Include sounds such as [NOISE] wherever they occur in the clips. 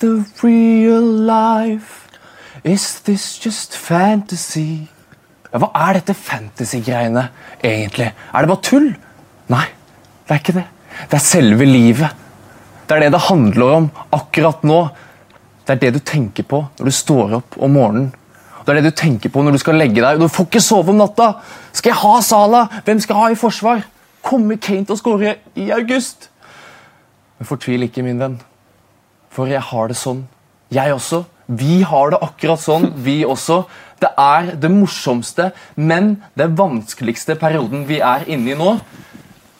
The real life? Is this just fantasy? Ja, hva er dette fantasy-greiene egentlig? Er det bare tull? Nei, det er ikke det. Det er selve livet. Det er det det handler om akkurat nå. Det er det du tenker på når du står opp om morgenen. Det er det du tenker på når du skal legge deg. Du får ikke sove om natta! Skal jeg ha Sala? Hvem skal jeg ha i forsvar? Kommer Kane til å skåre i august? Men fortvil ikke, min venn. For jeg har det sånn. Jeg også. Vi har det akkurat sånn, [LAUGHS] vi også. Det er det morsomste, men det vanskeligste perioden vi er inne i nå.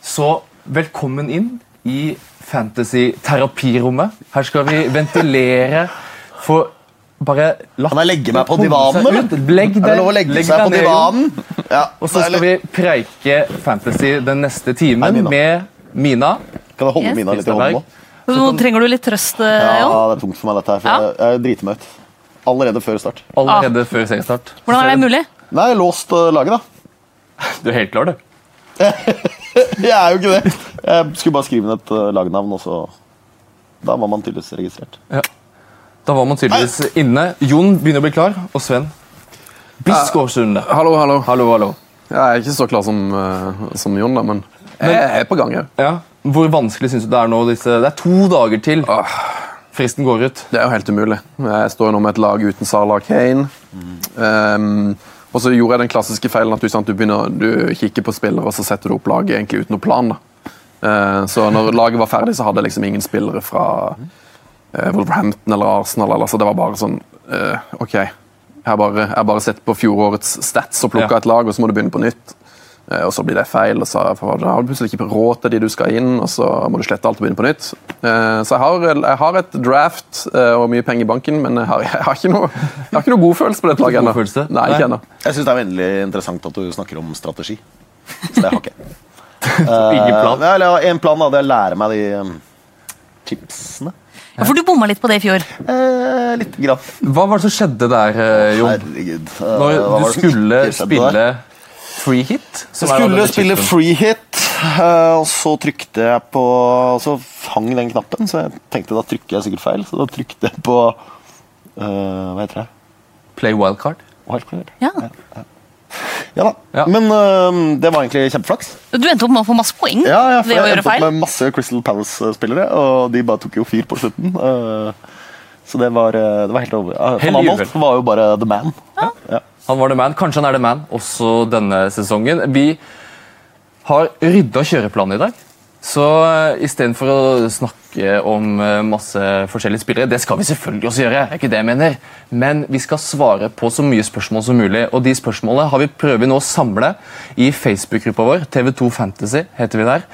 Så velkommen inn i fantasy-terapirommet. Her skal vi ventilere for bare la Kan jeg legge meg på divanen, eller? Legg Er det deg, lov å legge legg seg deg på divanen? Ja. Og så skal vi preike fantasy den neste timen Hei, Mina. med Mina. Kan jeg holde Yes. Mina litt i hånden nå? kan... trenger du litt trøst, Jon. Ja, det er tungt for meg, dette her. For Ja. jeg, jeg driter meg ut. Allerede før start. Allerede før seriestart. Hvordan er det mulig? Nei, låst uh, laget, da. [LAUGHS] Du er helt klar, du. [LAUGHS] Jeg er jo ikke det. Jeg skulle bare skrive ned et uh, lagnavn, og så Da var man tydeligvis registrert. Da var man tydeligvis inne. Jon begynner å bli klar, og Sven Biskårsunde. Hallo, hallo. Hallo, hallo. Jeg er ikke så klar som, uh, som Jon, da, men jeg er på gang. Ja. Ja. Hvor vanskelig syns du det er nå? Disse, det er to dager til fristen går ut. Det er jo helt umulig. Jeg står nå med et lag uten Salah Kane. Mm. Um, og så gjorde jeg den klassiske feilen at du, sant, du, begynner, du kikker på spillere og så setter du opp laget egentlig uten noen plan. Eh, så når laget var ferdig, så hadde jeg liksom ingen spillere fra uh, Wolverhampton eller Arsenal. Eller, så det var bare sånn uh, OK. Jeg har bare, jeg bare sett på fjorårets stats og plukka Ja. et lag, og så må du begynne på nytt. Eh, og så blir det feil, og så har du plutselig ikke råd til de du skal inn, og så må du slette alt og begynne på nytt. Eh, så jeg har, jeg har et draft eh, og mye penger i banken, men jeg har, [LAUGHS] jeg har, ikke, noe, jeg har ikke noe god følelse på dette laget ennå. Nei, ikke ennå. Jeg syns det er veldig interessant at du snakker om strategi. Så det har ikke jeg. [LAUGHS] Ingen plan. Ja, en plan, da. Det er å lære meg de um, tipsene. Ja, for du bomma litt på det i fjor. Eh, litt grann. Hva var det som skjedde der, Jon? Herregud. Når du skulle spille der? Free hit? som Jeg skulle spille free hit, eh, og så trykte jeg på Og så hang den knappen, så jeg tenkte da trykker jeg sikkert feil. Så da trykte jeg på uh, Hva heter det? Play wildcard. Wildcard. Ja. Ja da. Ja. Men uh, det var egentlig kjempeflaks. Du endte opp med å få masse poeng Ja, ja, for jeg endte opp med masse Crystal Palace-spillere, og de bare tok jo fyr på slutten. eh, så det var, eh, det var helt over. Ja, Van Anholt var jo bare the man. Ja. Han var the man. Kanskje han er the man også denne sesongen. Vi har rydda kjøreplanen i dag. Så uh, istedenfor å snakke om eh, masse forskjellige spillere Det skal vi selvfølgelig også gjøre, det er ikke det jeg mener. Men vi skal svare på så mye spørsmål som mulig. Og de spørsmålene har vi prøver nå å samle i Facebook-gruppa vår. TV2 Fantasy heter vi der.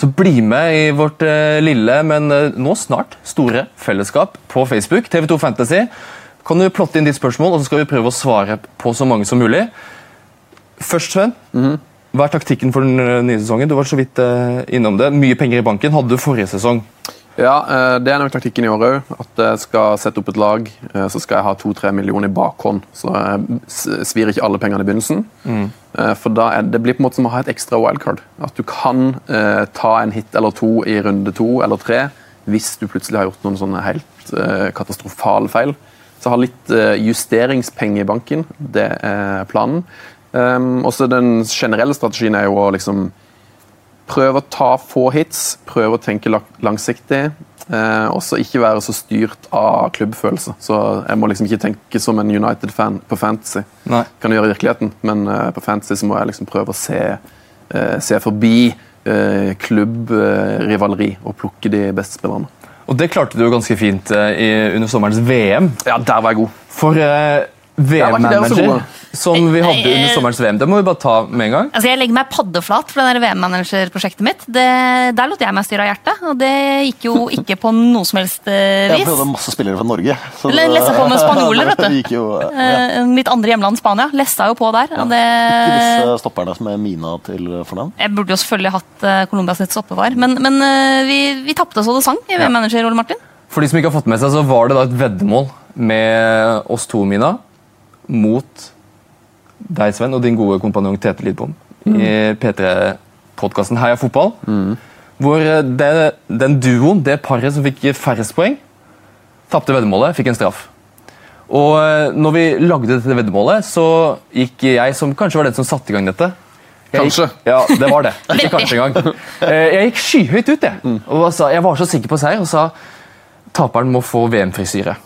Så bli med i vårt eh, lille, men eh, nå snart store fellesskap på Facebook. TV2 Fantasy. Kan du plotte inn ditt spørsmål, og så skal vi prøve å svare på så mange som mulig. Først, Sven. Hva er taktikken for den eh, nye sesongen? Du var så vidt eh, innom det. Mye penger i banken hadde du forrige sesong. Ja, eh, Det er nok taktikken i år òg. At jeg skal sette opp et lag. eh, Så skal jeg ha to-tre millioner i bakhånd. Så jeg svir ikke alle pengene i begynnelsen. Mm. For da er det blir på en måte som å ha et ekstra wildcard. At du kan eh, ta en hit eller to i runde to eller tre hvis du plutselig har gjort noen sånne helt eh, katastrofale feil. Så ha litt eh, justeringspenger i banken. Det er planen. Um, også den generelle strategien er jo å liksom prøve å ta få hits, prøv å tenke langsiktig. Eh, også ikke være så styrt av klubbfølelse. Så Jeg må liksom ikke tenke som en United-fan på Fantasy. Nei. Kan jeg gjøre i virkeligheten, men eh, på Fantasy så må jeg liksom prøve å se, eh, se forbi eh, klubbrivaleri og plukke de beste spillerne. Og det klarte du jo ganske fint eh, i, under sommerens VM. Ja, der var jeg god. For eh, VM-manager som vi hadde under sommerens VM, det må vi bare ta med en gang. Altså, Jeg legger meg paddeflat for det VM-manager-prosjektet mitt. Det, der lot jeg meg styre av hjertet, og det gikk jo ikke på noe som helst vis. Jeg prøvde masse spillere fra Norge. så Le- lessa på med [LAUGHS] spanjoler, vet du. Jo, ja. Eh, mitt andre hjemland, Spania, lessa jo på der. Og det, Ikke disse stopperne som er Mina til fornavn. jeg burde jo selvfølgelig hatt Colombias nytt stoppevar, men, men eh, vi, vi tapte så det sang i VM-manager, Ole Martin. For de som ikke har fått med seg, så var det da et veddemål med oss to, Mina, mot deg, Sven, og din gode kompanjong Tete Lidbom i P3-podkasten Heia fotball. Hvor eh, det, den duoen, det paret som fikk færrest poeng, Tapte veddemålet, fikk en straff. Og eh, når vi lagde dette veddemålet, så gikk jeg, som kanskje var den som satte i gang dette jeg Kanskje. Gikk, ja, det var det. Ikke kanskje engang. Eh, Jeg gikk skyhøyt ut, jeg. Og sa, jeg var så sikker på seier og sa taperen må få VM-frisyre.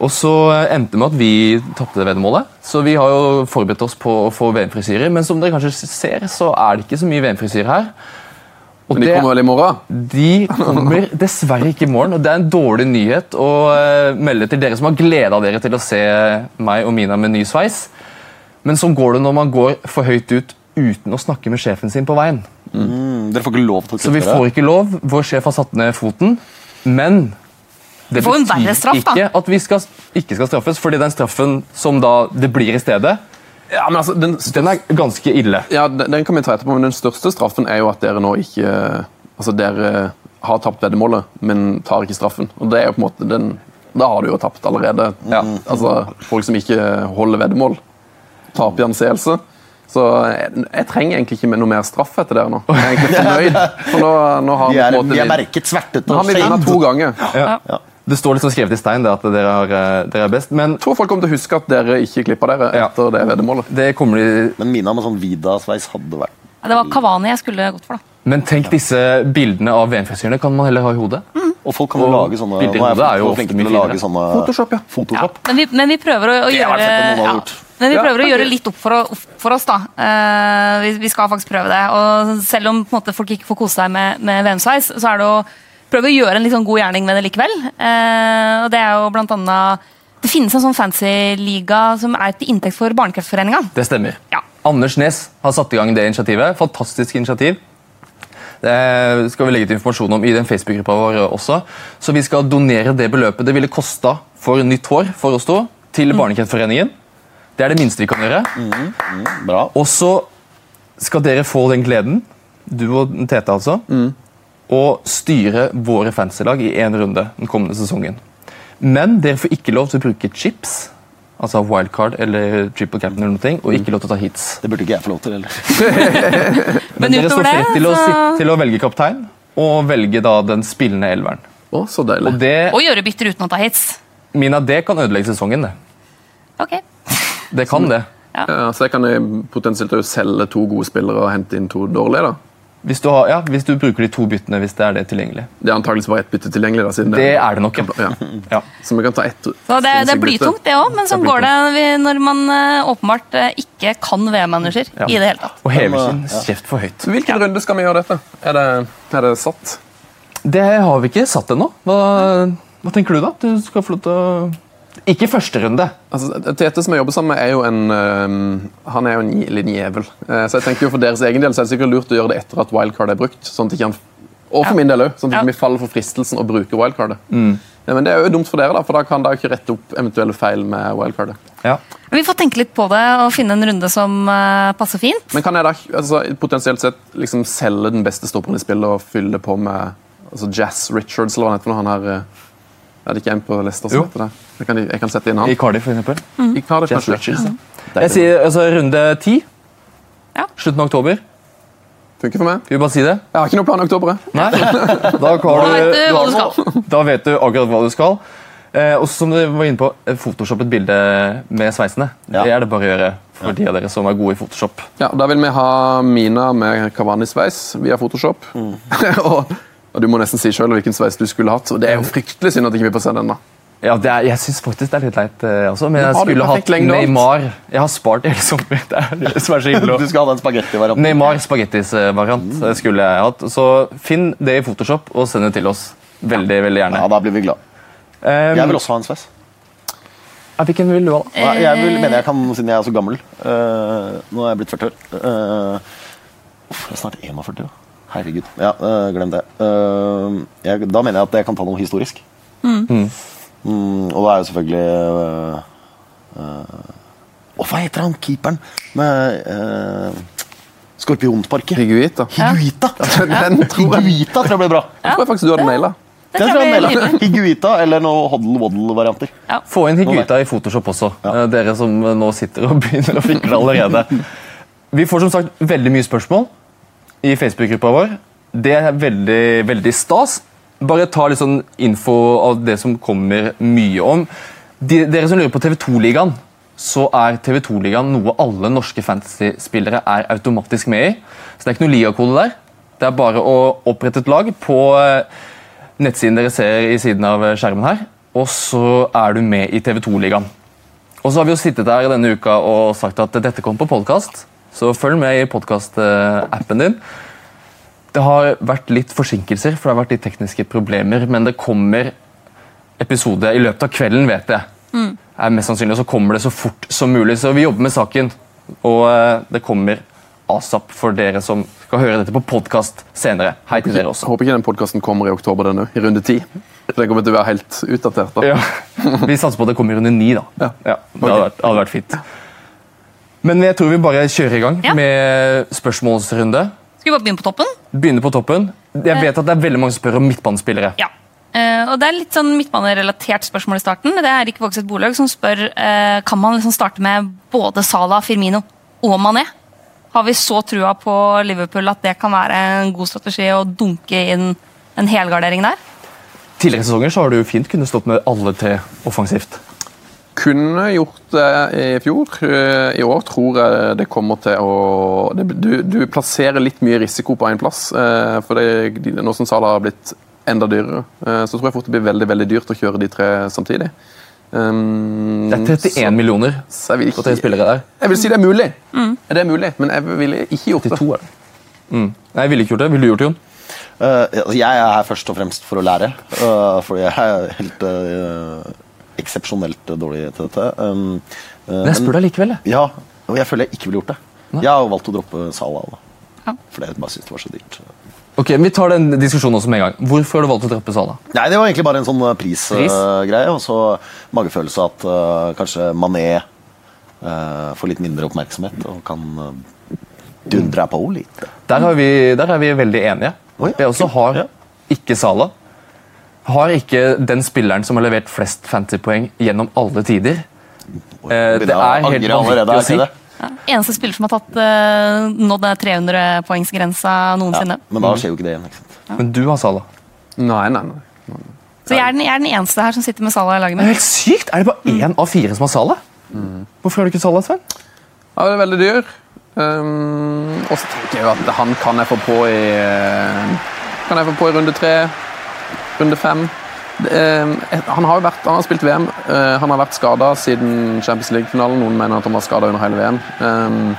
Og så eh, endte det med at vi tapte veddemålet. Så vi har jo forberedt oss på å få VM-frisyrer, men som dere kanskje ser, så er det ikke så mye VM-frisyrer her. Og Men de det- kommer vel i morgen? de kommer [LAUGHS] dessverre ikke i morgen, og det er en dårlig nyhet å eh, melde til dere som har gleda dere til å se meg og Mina med ny sveis. Men sånn går det når man går for høyt ut uten å snakke med sjefen sin på veien. Mm, dere får ikke lov til å Så vi får ikke lov. Vår sjef har satt ned foten, men det betyr en verre straff, da. ikke at vi skal, ikke skal straffes, fordi den straffen som da det blir i stedet, Ja, men altså, den, den er ganske ille. ja, den den kan vi ta etterpå, men den største straffen er jo at dere nå ikke Altså, dere har tapt veddemålet, men tar ikke straffen. Og det er jo på en måte den Da har du jo tapt allerede. Ja. Altså, Folk som ikke holder veddemål, taper i anseelse. Så jeg, jeg trenger egentlig ikke noe mer straff etter dere nå. Jeg er egentlig fornøyd. For nå, nå har [LAUGHS] Vi er, på en måte vi er merket svertete Nå har vi vunnet to ganger. Ja. Ja. Det står liksom skrevet i stein det at dere, har, eh, dere er best, men Jeg tror folk kommer til å huske at dere ikke klippa dere Ja. etter det veddemålet. det kommer de Men Mina med sånn Vida-sveis hadde vært Det var Kavani jeg skulle gått for, da. Men tenk disse bildene av VM-frisyrene kan man heller ha i hodet. Og folk kan jo Og lage sånne bilder i Nå er hodet er jo ofte flinke mye til å lage finere. sånne Photoshop, ja. Photoshop. Men vi, men vi prøver å, å gjøre ja. Men vi prøver å gjøre litt opp for, å, opp for oss, da. Uh, vi, vi skal faktisk prøve det. Og selv om på en måte, folk ikke får kose seg med, med VM-sveis, så er det å prøve å gjøre en litt sånn god gjerning med det likevel. Eh, og det er jo blant annet Det finnes en sånn fancy liga som er til inntekt for Barnekreftforeninga. Det stemmer. Ja. Anders Nes har satt i gang det initiativet. Fantastisk initiativ. Det skal vi legge til informasjon om i den Facebook-gruppa vår også. Så vi skal donere det beløpet det ville kosta for nytt hår for oss to, til Barnekreftforeningen. Det er det minste vi kan gjøre. Bra. Og så skal dere få den gleden, du og Tete altså, å styre våre fanselag i én runde den kommende sesongen. Men dere får ikke lov til å bruke chips, altså wildcard eller triple captain, eller noe, og ikke lov til å ta hits. Det burde ikke jeg få lov til heller. [LAUGHS] Men, dere står fritt til, å, så- til å velge kaptein og velge da den spillende elveren. Å, så deilig. Og det, Og gjøre bytter uten å ta hits. Mina, det kan ødelegge sesongen. Det, Ok. det kan det. Ja, så jeg kan potensielt selge to gode spillere og hente inn to dårlige. da. Hvis du, har, ja, hvis du bruker de to byttene hvis det er det tilgjengelig. Det er antakeligvis bare ett bytte tilgjengelig. da, siden Det er det nok, ja. ja. Så vi kan ta ett. Så det, det er blytungt, det òg, men sånn går det når man eh, åpenbart eh, ikke kan VM-manager Ja. i det hele tatt. Og hever sin kjeft for høyt. Hvilken runde skal vi gjøre dette? Er det, er det satt? Det har vi ikke satt ennå. Hva, hva tenker du, da? Du skal få lov til å Ikke første runde. Altså, Tete som jeg jobber sammen med, er jo en øhm, han er jo en liten jævel. Eh, så jeg tenker jo For deres egen del så er det sikkert lurt å gjøre det etter at wildcard er brukt. sånn at ikke han, Og for Ja. min del òg, sånn at Ja. vi faller for fristelsen å bruke wildcardet. Mm. Ja, men det er jo dumt for dere, da, for da kan dere ikke rette opp eventuelle feil med wildcardet. Ja. Vi får tenke litt på det og finne en runde som uh, passer fint. Men kan jeg da altså, potensielt sett liksom selge den beste stopperen i spillet og fylle på med altså, Jazz Richards, eller hva han heter? Han her, eh, er det ikke en på Leicester som heter det? Jeg kan, jeg kan sette inn han. I Cardiff, for eksempel. I Cardiff, Jeff. Richards. Deilig. Jeg sier altså, runde ti. Ja. Slutten av oktober. Funker for meg. Skal vi bare si det? Jeg har ikke noe plan i oktober. Nei? Da, du du da vet du akkurat hva du skal. Eh, og som du var inne på, eh, Photoshop et bilde med sveisene. Ja. Det er det bare å gjøre for de av dere som er gode i Photoshop. Ja, Da vil vi ha Mina med Kavani-sveis via Photoshop. [LAUGHS] og, og Du må nesten si sjøl hvilken sveis du skulle hatt. Og Det er jo fryktelig synd at ikke vi får se den. da. Ja, det er, Jeg syns faktisk det er litt leit, uh, også, men jeg skulle hatt. Neymar. Jeg har spart hele sommeren. [LAUGHS] Det er det som er så [LAUGHS] hyggelig. Du skal ha den spagettivarianten. Neymar spagettis-variant eh, skulle jeg hatt. Så finn det i Photoshop og send det til oss. Veldig, veldig gjerne. Ja, da blir vi glad. Um, Jeg vil også ha en sveis. ja, Hvilken vil du ha? da? Jeg vil, mener jeg kan, siden jeg er så gammel. uh, nå er jeg blitt 40 år. Uh, uff, jeg er snart 41. da. Herregud. Ja, eh, glem det. Eh, jeg, da mener jeg at jeg kan ta noe historisk. Mm, og da er jo selvfølgelig Å, uh, hva heter han keeperen med uh, Skorpionparket? Higuita. Higuita! Den tror jeg, Higuita tror jeg ble bra. jeg tror jeg faktisk du hadde naila. Det tror jeg nydelig. Higuita eller noe hoddle-waddle-varianter. Få inn Higuita i Photoshop også, ja. dere som eh, nå sitter og [LAUGHS] begynner å fikle allerede. Vi får som sagt veldig mye spørsmål i Facebook-gruppa vår. Det er veldig, veldig stas. bare ta litt sånn info av det som kommer mye om. De, dere som lurer på TV2-ligaen, så er TV2-ligaen noe alle norske fantasy-spillere er automatisk med i. Så det er ikke noe ligakode der. Det er bare å opprette et lag på eh, nettsiden dere ser i siden av skjermen her, og så er du med i TV2-ligaen. Og så har vi jo sittet her denne uka og sagt at dette kommer på podkast, så følg med i podkast-appen din. Det har vært litt forsinkelser, for det har vært litt tekniske problemer, men det kommer episode i løpet av kvelden, vet jeg. Er mest sannsynlig, og Så kommer det så fort som mulig. Så vi jobber med saken, og eh, det kommer asap for dere som skal høre dette på podkast senere. Hei til dere også. håper ikke den podkasten kommer i oktober, denne. I runde ti. Den kommer til å være helt utdatert. da. Ja. Vi satser på at det kommer i runde ni, da. Ja. det hadde vært, hadde vært fint. Men jeg tror vi bare kjører i gang Ja. med spørsmålsrunde. Skal vi bare begynne på toppen? Begynne på toppen. Jeg vet at det er veldig mange som spør om midtbanespillere. Ja. Uh, og Det er litt sånn midtbanerelatert spørsmål i starten. Det er Erik Vågseth Bolaug som spør uh, kan man liksom starte med både Salah, Firmino og Mané. Har vi så trua på Liverpool at det kan være en god strategi å dunke inn en helgardering der? Tidligere sesonger så har du fint kunnet stått med alle tre offensivt. Kunne gjort det i fjor. Eh, I år tror jeg det kommer til å det, du, du plasserer litt mye risiko på én plass. eh, For det, nå som Sala har blitt enda dyrere, eh, så tror jeg fort det blir veldig veldig dyrt å kjøre de tre samtidig. Um, Det er 31 millioner så jeg vil på tre spillere der. Jeg vil si det er mulig. Det er mulig, Men jeg ville ikke gjort det. 82 er det. Mm. Nei, jeg ville ikke gjort det. Ville du gjort det, Jon? Eh, altså, jeg er her først og fremst for å lære, uh, fordi jeg er helt uh, eksepsjonelt dårlig til dette. Um, uh, Men jeg spør deg likevel. jeg. Ja, og jeg føler jeg ikke ville gjort det. Jeg har valgt å droppe Salah, da. Ja. fordi jeg bare syntes det var så dyrt. Ok, Vi tar den diskusjonen også med en gang. Hvorfor har du valgt å droppe Salah? Nei, det var egentlig bare en sånn prisgreie. Pris? prisgreie, og så magefølelse at uh, kanskje Mané uh, får litt mindre oppmerksomhet og kan uh, dundre på litt. Der, har vi, der er vi veldig enige. Oi, Jeg også har ja. ikke Salah. Har ikke den spilleren som har levert flest fantasypoeng gjennom alle tider. Eh, det er helt vanvittig å si. Ja. Eneste spiller som har tatt uh, nådd 300-poengsgrensa noensinne. Men da skjer jo ikke det igjen. ikke sant? Men du har Salah. Nei, nei, nei. Så jeg er, den, jeg er den eneste her som sitter med Salah i laget Det er helt sykt! Er det bare én av fire som har Salah? Hvorfor har du ikke Salah, Sven? Ja, det er veldig dyr. Um, og så tenker jeg jo at han kan jeg få på i eh, Kan jeg få på i runde tre, runde fem. Um, han har vært, han har spilt VM. eh, han har vært skada siden Champions League-finalen. Noen mener at han var skada under hele VM. Um,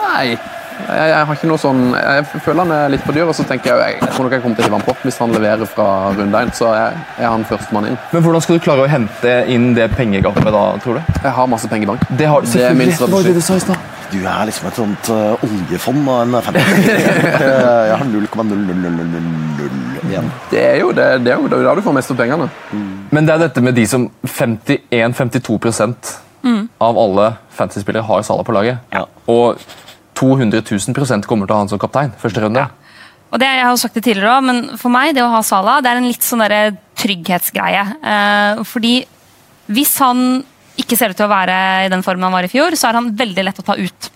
nei, jeg, jeg har ikke noe sånn Jeg føler han er litt på dyr, og så tenker jeg jeg, jeg tror nok jeg kommer til å hive han på hvis han leverer fra runde én. Så jeg, jeg er han førstemann inn. Men Hvordan skal du klare å hente inn det pengegapet da, tror du? Jeg har masse penger i bank. Det har du Det er min selvfølgelig. Du er liksom et sånt uh, oljefond av en fantasy. [LAUGHS] jeg har 0,00000 igjen. Det er jo det, det er jo da du får mest av pengene. Men det er dette med de som 51-52 mm. av alle fantasyspillere har Sala på laget. Ja. Og 200 000 kommer til å ha han som kaptein første runde. Og det, jeg har jo sagt det tidligere også, men For meg det å ha Sala, det er en litt sånn der trygghetsgreie. Eh, fordi hvis han ikke ser ut til å være i den formen han var i fjor, så er han veldig lett å ta ut.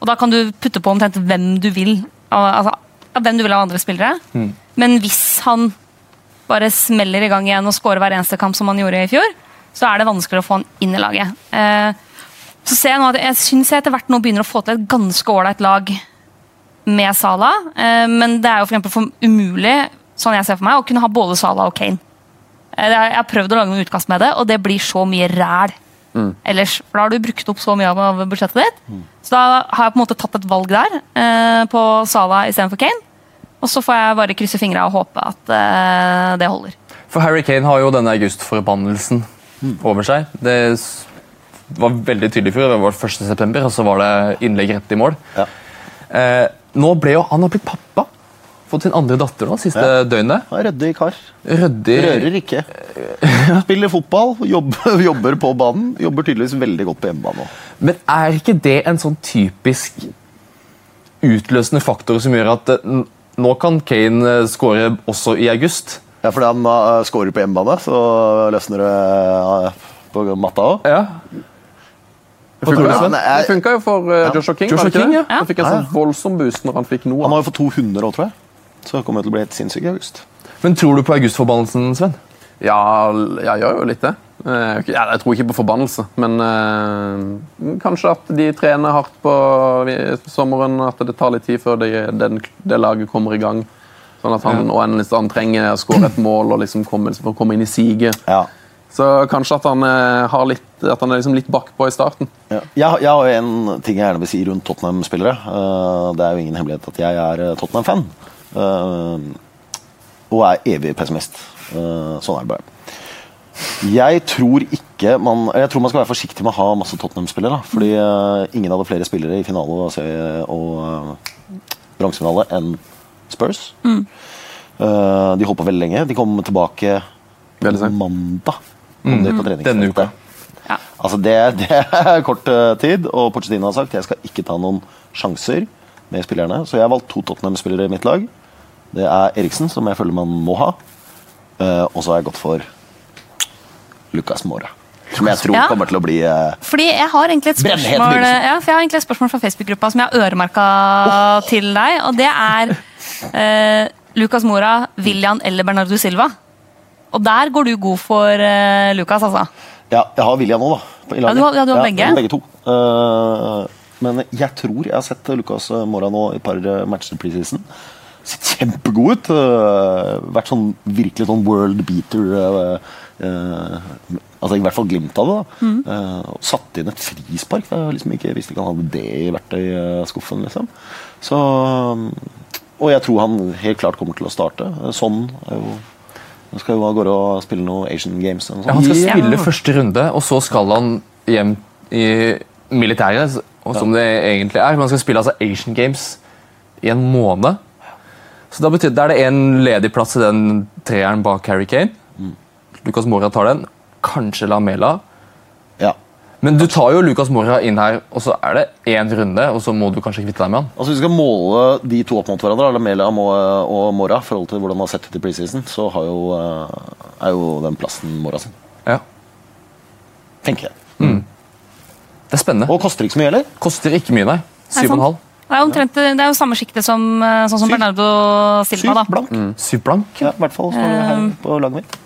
Og Da kan du putte på omtrent hvem du vil altså, hvem du vil av andre spillere. Men hvis han bare smeller i gang igjen og scorer hver eneste kamp som han gjorde i fjor, så er det vanskeligere å få han inn i laget. Eh, så ser Jeg nå at jeg syns jeg etter hvert nå begynner å få til et ganske ålreit lag med Salah, eh, men det er jo for for umulig sånn jeg ser for meg, å kunne ha både Salah og Kane. Eh, Jeg har prøvd å lage noen utkast med det, og det blir så mye ræl. Ellers, for Da har du brukt opp så mye av- budsjettet ditt. Så da har jeg på en måte tatt et valg der, eh, på Salah istedenfor Kane. Og så får jeg bare krysse fingra og håpe at eh, det holder. For Harry Kane har jo denne augustforbannelsen over seg. Det var veldig tydelig før. Det var 1. september, og så var det innlegg rett i mål. Ja. Eh, nå ble jo Han har blitt pappa. Fått sin andre datter nå, siste Ja. døgnet. Ryddig kar. Rødde... Rører ikke. [LAUGHS] Spiller fotball, jobber, [LAUGHS] jobber på banen. Jobber tydeligvis veldig godt på hjemmebane òg. Men er ikke det en sånn typisk utløsende faktor som gjør at eh, nå kan Kane eh, skåre også i august? Ja, fordi han uh, scorer på hjemmebane, så løsner det uh, på matta òg. Ja. Det funka jo for eh, Joshua King. Joshua King, ja. Han fikk en sånn voldsom boost når han fikk noe. Han har jo fått 200 òg, tror jeg. Så det kommer til å bli helt sinnssykt i august. Men tror du på augustforbannelsen, Sven? Ja, jeg gjør jo litt det. Eh, ja, Jeg tror ikke på forbannelse, men eh, kanskje at de trener hardt på sommeren. At det tar litt tid før det, den, det laget kommer i gang. Sånn at han, og endelig han trenger å skåre et mål og liksom komme, for å komme inn i siget. Ja. Så kanskje at han, eh, har litt, at han er liksom litt bakpå i starten. Ja. Jeg, har- jeg har en ting jeg gjerne vil si rundt Tottenham-spillere. Eh, det er jo ingen hemmelighet at jeg er Tottenham-fan. Eh, og er evig pessimist. Eh, sånn er det bare. Jeg tror ikke man Jeg tror man skal være forsiktig med å ha masse Tottenham-spillere. Fordi eh, ingen hadde flere spillere i finale og, og bronsefinale enn Spurs. Eh, de holdt på veldig lenge. De kom tilbake mandag. Kom de på Denne uka. Ja. Altså det, [LAUGHS] det er kort tid, og Pochettino har sagt jeg skal ikke ta noen sjanser med spillerne. Så jeg har valgt to Tottenham-spillere i mitt lag. Det er Eriksen, som jeg føler man må ha. Eh, og så har jeg gått for Lucas Mora. Som jeg tror Ja. kommer til å bli eh, Fordi jeg har egentlig et spørsmål, ja, for jeg har egentlig et spørsmål fra Facebook-gruppa som jeg har øremerka til deg. Og det er eh, Lucas Mora, William eller Bernardo Silva. Og der går du god for eh, Lucas, altså. Ja, jeg har William nå, da. Ja, du har- ja, du har begge. begge to. Uh, men jeg tror jeg har sett Lucas Mora nå i et par eh, matcher preseason. Sett kjempegod ut. eh, vært sånn virkelig sånn world beater. eh, eh, altså I hvert fall glimt av det. da. Mm. Satt inn et frispark. da Jeg liksom ikke visste ikke han hadde det i verktøyskuffen. liksom. Så, og jeg tror han helt klart kommer til å starte. Sånn er jo han skal jo av gårde og spille noe Asian Games. Ja, han skal Ja. spille første runde, og så skal han hjem i militæret, og som det egentlig er. Man skal spille altså Asian Games i en måned. Så da betyr, Da er det en ledig plass i den treeren bak Harry Kane. Lucas Mora tar den. Kanskje Lamela. Ja. Men du tar jo Lucas Mora inn her, og så er det én runde, og så må du kanskje kvitte deg med han. Altså Hvis vi skal måle de to opp mot hverandre, Lamela og og Mora, i forhold til hvordan de har sett ut i preseason, så har jo, eh, er jo den plassen Mora sin. Ja. Tenker jeg. Det er spennende. Og koster ikke så mye heller. Koster ikke mye, nei. Nei, sant. 7,5. Det er, omtrent, det er jo samme sjiktet som, eh, sånn som Syv. Bernardo Silva. Syv da. blank. Syv blank. Ja, I hvert fall står det her på laget mitt.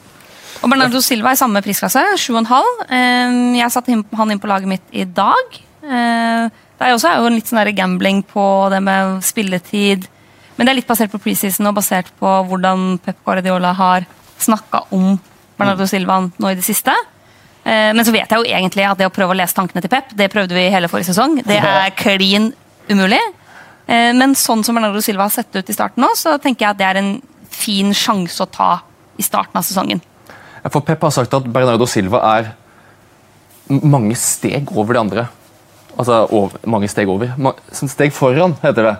Og Bernardo Silva er i samme prisklasse, 7,5. Eh, Jeg satte han inn på laget mitt i dag. Eh, Det er jo også en litt sånn gambling på det med spilletid. Men det er litt basert på preseason og basert på hvordan Pep Guardiola har snakka om Bernardo Silva nå i det siste. Eh, Men så vet jeg jo egentlig at det å prøve å lese tankene til Pep, det prøvde vi hele forrige sesong. Det [LAUGHS] er klin umulig. Eh, Men sånn som Bernardo Silva har sett ut i starten nå, så tenker jeg at det er en fin sjanse å ta i starten av sesongen. For Pep har sagt at Bernardo Silva er mange steg over de andre. Altså over, mange steg over. Som steg foran, heter det.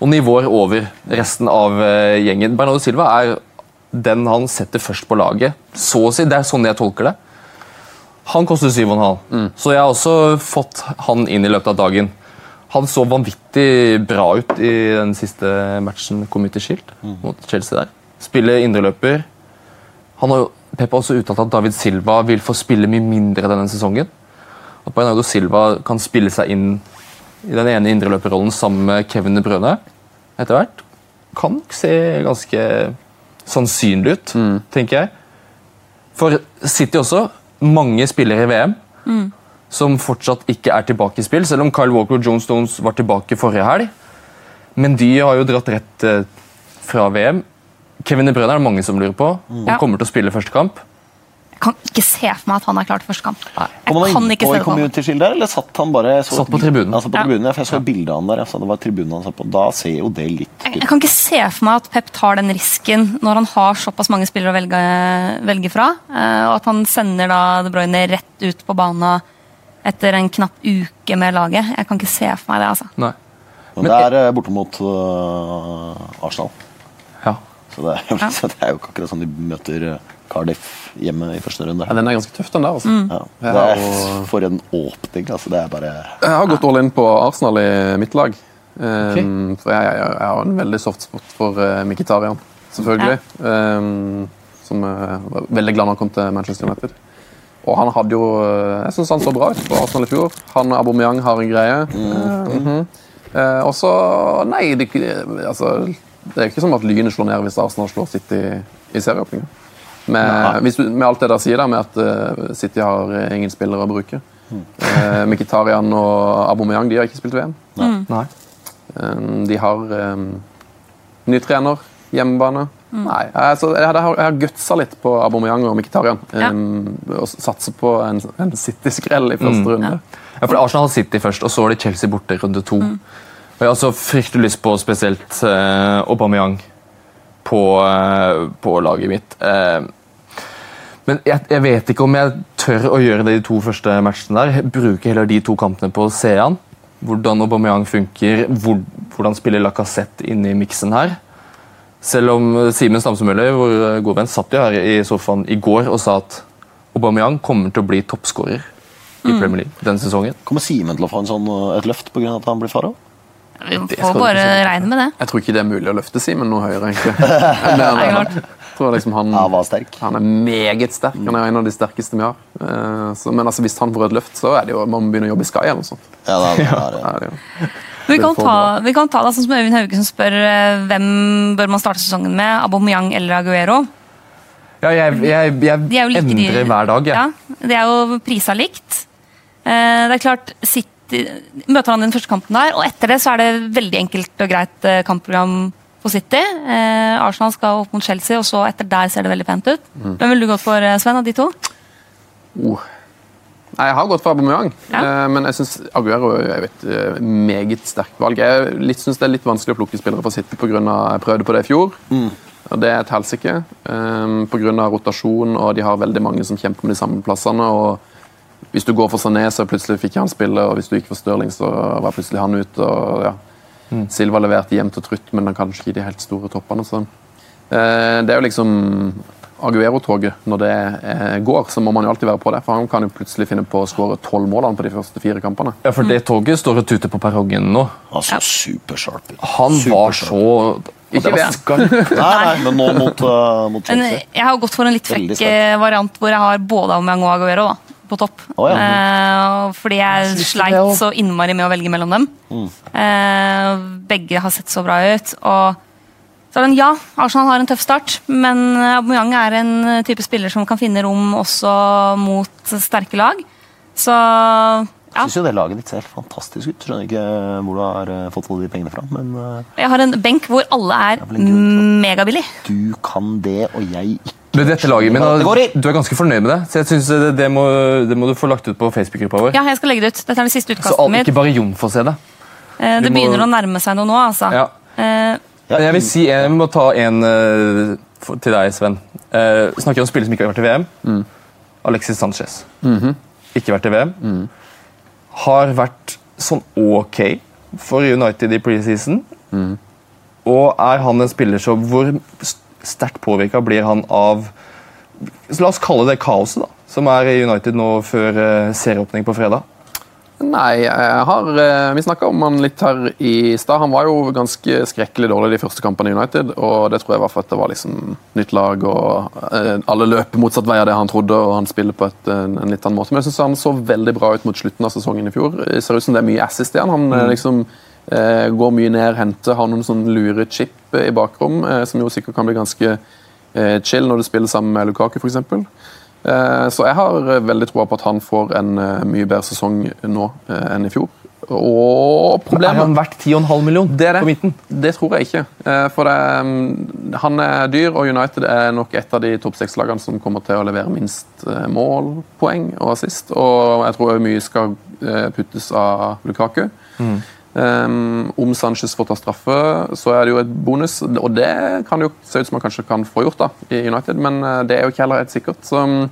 Og nivåer over resten av eh, gjengen. Bernardo Silva er den han setter først på laget. Så å si. Det er sånn jeg tolker det. Han koster 7,5, så jeg har også fått han inn i løpet av dagen. Han så vanvittig bra ut i den siste matchen kom Shield mm. skilt mot Chelsea der. Spiller indreløper. Han har jo, Pep har også uttalt at David Silva vil få spille mye mindre denne sesongen. At Bernardo Silva kan spille seg inn i den ene indreløperrollen sammen med Kevin De Brøne etter hvert. Kan nok se ganske sannsynlig ut, tenker jeg. For City også, mange spillere i VM som fortsatt ikke er tilbake i spill, selv om Kyle Walker og John Stones var tilbake forrige helg. Men de har jo dratt rett eh, fra VM. Kevin De Bruyne er det mange som lurer på. Han Ja. kommer til å spille første kamp. Jeg kan ikke se for meg at han er klar til første kamp. Nei. Jeg Kom han kan ikke se i det Shield der, eller satt han bare så Satt på tribunen. Ja, satt på tribunen, ja, for jeg så bildet han der. Jeg så det var tribunen han satt på. Da ser jo det litt Jeg, ut. jeg kan ikke se for meg at Pep tar den risken når han har såpass mange spillere å velge, velge fra. eh, Og at han sender da De Bruyne rett ut på banen etter en knapp uke med laget. Jeg kan ikke se for meg det. altså. Nei. Men det er eh, borte mot øh, Arsenal. Ja. Så det, er, [LAUGHS] så det er jo ikke akkurat sånn de møter eh, Cardiff hjemme i første runde. Ja, den er ganske tøff, den der. altså. Mm. Ja. Ja, Det er og- for en åpning. altså Det er bare Jeg har gått all in på Arsenal i mitt lag. Um, for jeg, jeg, jeg har en veldig soft spot for uh, Mkhitarian, selvfølgelig. Um, som uh, var veldig glad når han kom til Manchester United. Og han hadde jo uh, Jeg syns han så bra ut på Arsenal i fjor. Han og Aubameyang har en greie. Mm. Mm -hmm. eh, og så Nei, det, altså, det er jo ikke som at Lynet slår ned hvis Arsenal slår City i serieåpninga. Med, med alt det der sier, da, med at uh, City har eh, ingen spillere å bruke. Uh, Mkhitaryan og Aubameyang de har ikke spilt VM. Nei. Um, de har um, ny trener, hjemmebane. Nei, altså, jeg, har, jeg har gutsa litt på Aubameyang og Mkhitaryan. Um, og satser på en, en City-skrell i første runde. Ja, for Arsenal har City først, og så er det Chelsea borte i runde to. Og jeg har så fryktelig lyst på spesielt uh, Aubameyang på, uh, på laget mitt. Uh, men jeg, jeg vet ikke om jeg tør å gjøre det i de to første matchene. der. Bruke heller de to kampene på å se. Hvordan Aubameyang funker, hvor, hvordan spiller Lacassette inne i miksen her. Selv om eh, Simen Stamsemøller, vår eh, gode venn, satt jo her i sofaen i går og sa at Aubameyang kommer til å bli toppskårer i Premier League denne sesongen. Kommer Simen til å få en sånn, uh, et løft pga. at han blir far òg? Vi får bare si. regne med det. Jeg tror ikke det er mulig å løfte Simen noe høyere, egentlig. Men, [LAUGHS] Nei, klart. jeg tror liksom han, Ja, var sterk. han er meget sterk. Han er en av de sterkeste vi har. Eh, men altså, hvis han får et løft, så er det jo, må man begynne å jobbe i Sky eller noe sånt. Ja, det er, det Ja, det er jo. Vi kan, ta, vi kan ta det sånn som Øyvind Hauge som spør eh, hvem bør man starte sesongen med. Aubameyang eller Aguero? Ja, jeg, jeg, jeg De like endrer endrer hver dag. Jeg. Ja, Det er jo prisa likt. Eh, Det er klart, City møter han den første kampen der, og etter det så er det veldig enkelt og greit eh, kampprogram på City. Arsenal skal opp mot Chelsea, og så etter der ser det veldig pent ut. Mm. Hvem ville du gått for, Sven, av de to? Oh. Nei, Jeg har gått for Aubameyang, Ja. eh, men jeg syns Aguero er et eh, meget sterkt valg. Jeg litt- syns det er litt vanskelig å plukke spillere for City pga. jeg prøvde på det i fjor. Og Det er et helsike. Um, Pga. rotasjon, og de har veldig mange som kjemper med de samme plassene. og Hvis du går for Sané, så plutselig fikk han spille, og hvis du gikk for Stirling, så var plutselig han ute. og ja. Silva leverte jevnt og trutt, men han kanskje ikke de helt store toppene. Så. Uh, det er jo liksom Aguero-toget. Når det eh, går, så må man jo alltid være på det. For han kan jo plutselig finne på å skåre tolv mål på de første fire kampene. Ja, for det toget står og tuter på perrongen nå. Han så supersharp. Han var så Ikke det var Nei, nei, men nå mot, uh, mot Men Chelsea. jeg har gått for en litt frekk eh, variant hvor jeg har både Aubameyang og Aguero da, på topp. Oh, ja. Eh, fordi jeg jeg sleit så innmari med å velge mellom dem. Mm. Eh, begge har sett så bra ut. og så er det en, ja, Arsenal har en tøff start, men Aubameyang er en type spiller som kan finne rom også mot sterke lag. Så ja, Jeg syns jo det laget ditt ser helt fantastisk ut. Skjønner ikke hvor du har fått alle de pengene fra. Men jeg har en benk hvor alle er er megabillig. du kan det, og jeg ikke. Men dette laget min. Du er ganske fornøyd med det, så jeg synes det, det, må, det må du få lagt ut på Facebook-gruppa vår. Ja, jeg skal legge det ut. Dette er det siste så utkastet mitt. Så ikke bare Jon får se det. Det det må- begynner å nærme seg noe nå, altså. Ja. Ja, Men jeg vil si, jeg må ta en uh, til deg, Sven. Uh, snakker om spillere som ikke har vært i VM. Alexis Sanchez. Ikke vært i VM. Har vært sånn ok for United i preseason. Og er han en spiller som hvor sterkt påvirka blir han av La oss kalle det kaoset da, som er i United nå før uh, serieåpning på fredag. Nei, jeg har, eh, vi snakka om han litt her i stad. Han var jo ganske skrekkelig dårlig de første kampene i United. og Det tror jeg var for at det var liksom nytt lag og eh, alle løper motsatt vei av det han trodde. og Han spiller på et, en, en litt annen måte. Men jeg synes han så veldig bra ut mot slutten av sesongen i fjor. Det ser ut som det er mye assist igjen. Han mm. liksom eh, går mye ned, henter, har noen sånn lure chip i bakrom, eh, som jo sikkert kan bli ganske eh, chill når du spiller sammen med Lukaku, f.eks. Eh, Så jeg har eh, veldig troa på at han får en eh, mye bedre sesong nå enn i fjor. Og Er han verdt 10,5 millioner det det. på midten? Det tror jeg ikke. For det, mm, han er dyr, og United er nok et av de topp seks-lagene som kommer til å levere minst mål, poeng og assist. Og jeg tror mye skal puttes av Lukaku. Um, om Sanchez får ta straffe, så er det jo et bonus, og det kan det jo se ut som man kanskje kan få gjort da, i United, men eh, det er jo ikke heller helt sikkert. Så mm,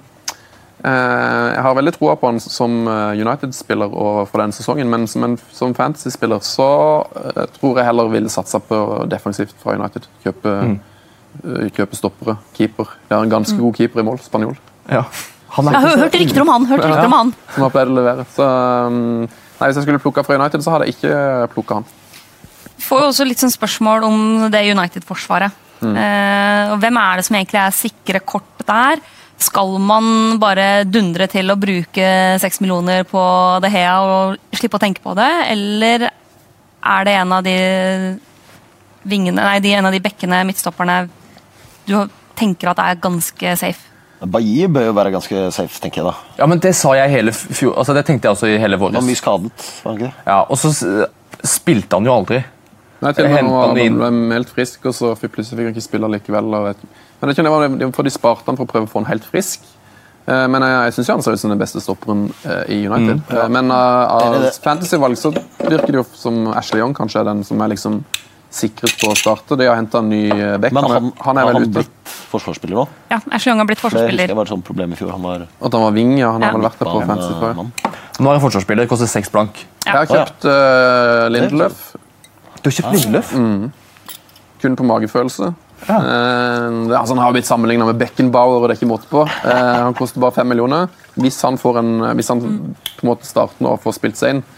Eh, jeg har veldig troa på han som eh, United-spiller og for den sesongen, men som, en, som fantasy-spiller så tror jeg heller ville satsa på defensivt fra United. Kjøpe, eh, kjøpe stoppere, keeper. Det har en ganske god keeper i mål, spanjol, Ja. Han er Jeg har hørt rykter om han. hørt rykter om han. som har pleid å levere. Så, um, nei, hvis jeg skulle plukka fra United, så hadde jeg ikke plukka han. får jo også litt sånn spørsmål om det United-forsvaret. Eh, og hvem er det som egentlig er sikre kort der? Skal man bare dundre til å bruke seks millioner på Det Hea og slippe å tenke på det, eller er det en av de vingene, nei, de, en av de bekkene, midtstopperne, du tenker at er ganske safe. Bailly bør jo være ganske safe, tenker jeg da. Ja, men Det sa jeg hele fjor, altså det tenkte jeg også i hele Han var mye skadet, var han ikke det? Ja, og så spilte han jo aldri. Nei, til og med nå han var inn. han helt frisk, og så fikk- plutselig fikk han ikke spille likevel. Og vet. Men det var- det for De sparte han for å prøve å få han helt frisk. Eh, Men jeg, jeg syns han ser ut som den beste stopperen eh, i United. Eh, Men uh, av fantasy-valg så virker det jo som Ashley Young kanskje er den som er liksom sikret på å starte. De har henta en ny eh, back. Men Han, han, er- vel han ute. blitt forsvarsspiller nå? Ja, Ashley Young har blitt forsvarsspiller. Det var et sånt problem i fjor. Han var At han var ving, ja. Han har vel vært der på fancy før. Nå er han forsvarsspiller, koster seks blank. Jeg har kjøpt uh, Lindeløf. Du har kjøpt Lilleløf? kun på magefølelse. Ja. Uh, altså, han har blitt sammenligna med Beckenbauer, og det er ikke måte på. Uh, han koster bare fem millioner. Hvis han, får en, hvis han på en måte starter nå og får spilt seg inn, eh,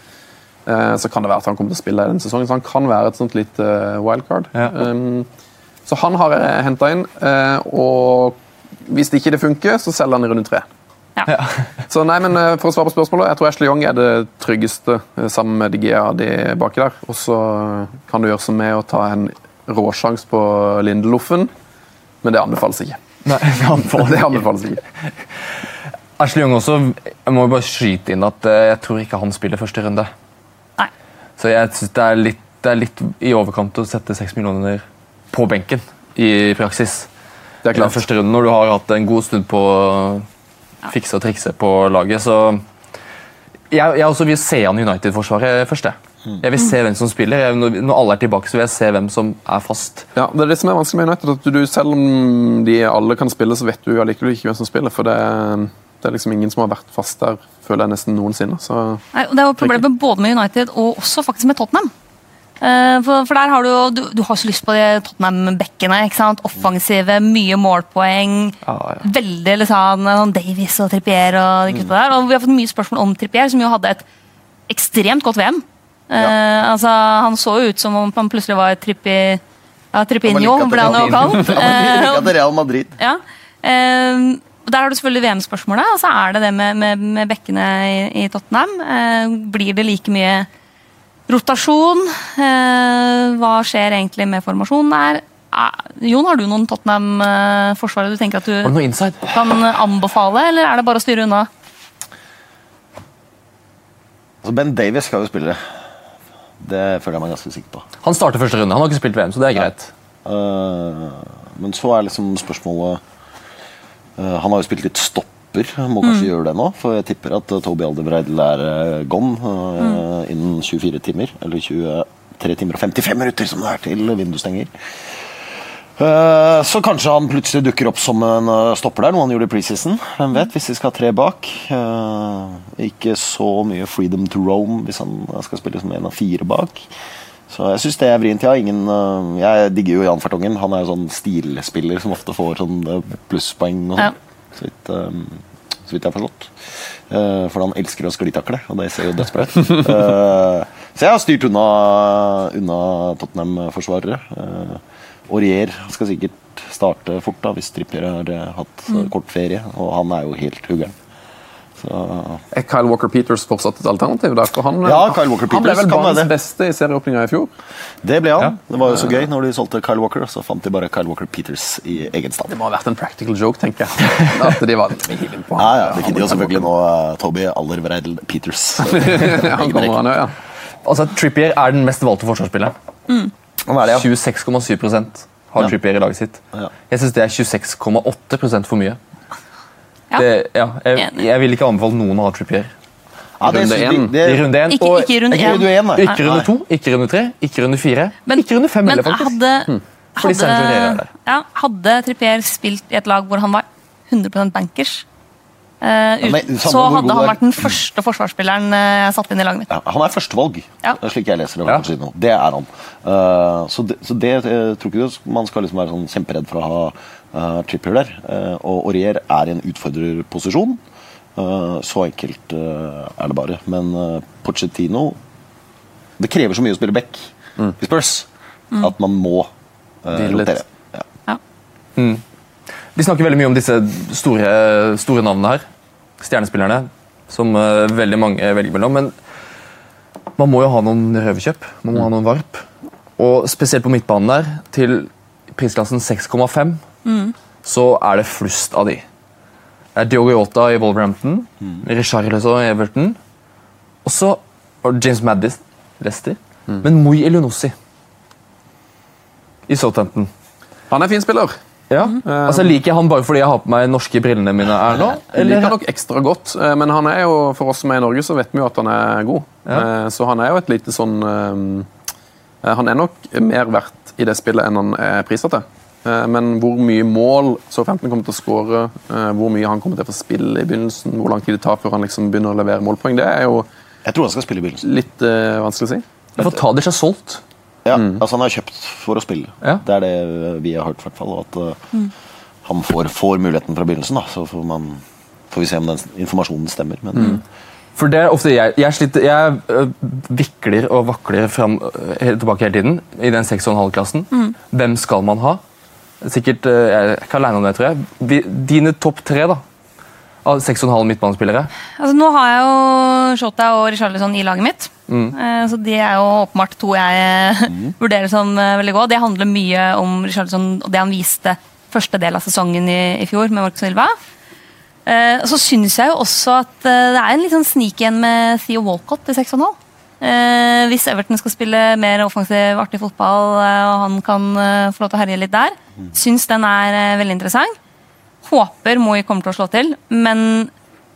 så kan det være at han kommer til å spille i denne sesongen. Så han kan være et sånt lite eh, wildcard. Ja. Um, så han har jeg henta inn, eh, og hvis ikke det funker, så selger han i runde tre. Ja. [LAUGHS] Så nei, men eh, For å svare på spørsmålet, jeg tror Ashley Young er det tryggeste eh, sammen med DGA de baki der. Og så kan du gjøre som med å ta en råsjanse på Lindeloffen, men det anbefales ikke. Nei, det [LAUGHS] anbefales, Det anbefales ikke. Ashley Young også, jeg må jo bare skyte inn at eh, jeg tror ikke han spiller første runde. Så jeg synes det det er litt i overkant å sette seks millioner på benken i praksis. Det er I den første runden, når du har hatt en god stund på å fikse og trikse på laget, så Jeg, jeg også vil se han i United-forsvaret først. jeg. Jeg vil se hvem som spiller. Jeg, når alle er tilbake, så vil jeg se hvem som er fast. Ja, det er det som er vanskelig med United. at du, Selv om de alle kan spille, så vet du allikevel ikke hvem som spiller. For det, det er liksom ingen som har vært fast der, føler jeg nesten noensinne. Så Nei, det er jo problemet både med United og også faktisk med Tottenham. Eh, For, for der har du du, du har så lyst på de Tottenham-bekkene. ikke sant? Offensive, mye målpoeng. Ah, ja. Veldig liksom, sånn Davies og Trippier og de gutta der. Og vi har fått mye spørsmål om Trippier, som jo hadde et ekstremt godt VM. Eh, altså, Han så jo ut som om han plutselig var Trippi, ja, Trippinho, ble han jo kalt. [LAUGHS] Eh, Like til Real Madrid. ja. Eh, og Der har du selvfølgelig VM-spørsmålet, og så er det det med, med, med bekkene i, i Tottenham. Eh, blir det like mye rotasjon? Eh, hva skjer egentlig med formasjonen der? Eh, Jon, har du noen Tottenham-forsvarere du tenker at du kan anbefale, eller er det bare å styre unna? Altså ben Davies skal jo spille. Det føler jeg meg ganske sikker på. Han starter første runde. Han har ikke spilt VM, så det er greit. Eh, men så er liksom spørsmålet Han har jo spilt litt stopper, må kanskje gjøre det nå. For jeg tipper at uh, Toby Aldebreidel er uh, gone mm. innen 24 timer. Eller 23 timer og 55 minutter, som det er til vinduet stenger. Eh, Så kanskje han plutselig dukker opp som en eh, stopper der, noe han gjorde i preseason. Hvem vet, hvis de skal ha tre bak. Eh, Ikke så mye freedom to roam hvis han skal spille som en av fire bak. Så jeg syns det er vrient. Jeg, ingen, eh, jeg digger jo Jan Fertongen. Han er jo sånn stilspiller som ofte får sånn eh, plusspoeng. Og sånn, så, vidt, um, så vidt jeg har forstått. Uh, For han elsker å sklitakle, og det ser jo dødsbra ut. Uh, [LAUGHS] Så jeg har styrt unna, unna Tottenham-forsvarere. Uh, Aurier skal sikkert starte fort da, hvis Trippier har hatt mm. kort ferie, og han er jo helt huggeren. Så er Kyle Walker Peters fortsatt et alternativ? der? For han, Ja, Kyle Walker han ble vel banens beste i serieåpninga i fjor. det ble han. Ja. Det var jo så gøy når de solgte Kyle Walker, så fant de bare Kyle Walker Peters i egen stand. Det må ha vært en practical joke, tenker jeg. At de var healing på [LAUGHS] Ja, ja, Det finner jo selvfølgelig nå uh, Toby Allervreidel Peters. [LAUGHS] han kommer han, ja. Altså, Trippier er den mest valgte forsvarsspilleren. Han er ja. 26,7% har Ja. Trippier i laget sitt. Ja. Jeg syns det er 26,8% for mye. Ja. Det, ja, jeg, jeg vil ikke anbefale noen å ha Trippier. Ja, det Runde én. runde én. Ikke, runde Ikke én. ikke runde to, ikke runde tre, ikke runde fire, Men- ikke runde fem heller, faktisk. hadde, er hadde, ja, hadde Trippier spilt i et lag hvor han var 100% bankers, Uh, ut, men så hadde han vært den første forsvarsspilleren eh, jeg satte inn i laget mitt. Ja, han er førstevalg, Ja. slik jeg leser det. Ja. Det er han. Uh, så det, så det uh, tror ikke du man skal liksom være sånn kjemperedd for å ha uh, Trippier der. Uh, og Aurier er i en utfordrerposisjon. Uh, så enkelt uh, er det bare. Men uh, Pochettino Det krever så mye å spille back i Spurs at man må uh, rotere. Ja. Ja. Vi snakker veldig mye om disse store, store navnene her. Stjernespillerne, som veldig mange velger mellom. Men man må jo ha noen røverkjøp. Man må ha noen varp. Og spesielt på midtbanen der, til prisklassen 6,5, så er det flust av de. Det er Diogo Jota i Wolverhampton, Richarlison i Everton, og så James Maddis, Leicester, men Moi Elionossi i Southampton. Han er fin spiller. Ja. Altså, Liker jeg han bare fordi jeg har på meg norske brillene mine er nå? Jeg liker han nok ekstra godt, eh, men han er jo, for oss som er i Norge, så vet vi jo at han er god. Ja. Eh, Så han er jo et lite sånn eh, Han er nok mer verdt i det spillet enn han er priset til. Eh, Men hvor mye mål så 15 kommer til å skåre, eh, hvor mye han kommer til å få spille i begynnelsen, hvor lang tid det tar før han liksom begynner å levere målpoeng, det er jo Jeg tror han skal spille i begynnelsen. litt uh, vanskelig å si. For Tadic er solgt. Ja, altså Han er kjøpt for å spille. Ja. Det er det vi har hørt. i hvert fall, og At uh, han får, får muligheten fra begynnelsen. da, Så får, man, får vi se om den informasjonen stemmer. Men For det er ofte jeg Jeg, sliter, jeg øh, vikler og vakler fram, øh, tilbake hele tiden i den 6,5-klassen. Hvem skal man ha? Sikkert, øh, Jeg er ikke aleine om det, tror jeg. Dine topp tre da, av 6,5 midtbanespillere. Altså, nå har jeg jo Shota og Richarlison i laget mitt. Mm. Så de er jo åpenbart to jeg mm. vurderer som eh, veldig gode. Det handler mye om Richarlison og det han viste første del av sesongen i, i fjor med Marcus Silva. Eh, Så syns jeg jo også at eh, det er en litt sånn snik igjen med Theo Walcott i 6,5. Eh, hvis Everton skal spille mer offensiv, artig fotball og han kan få lov til å herje litt der, syns den er veldig interessant. Håper Moi kommer til å slå til, men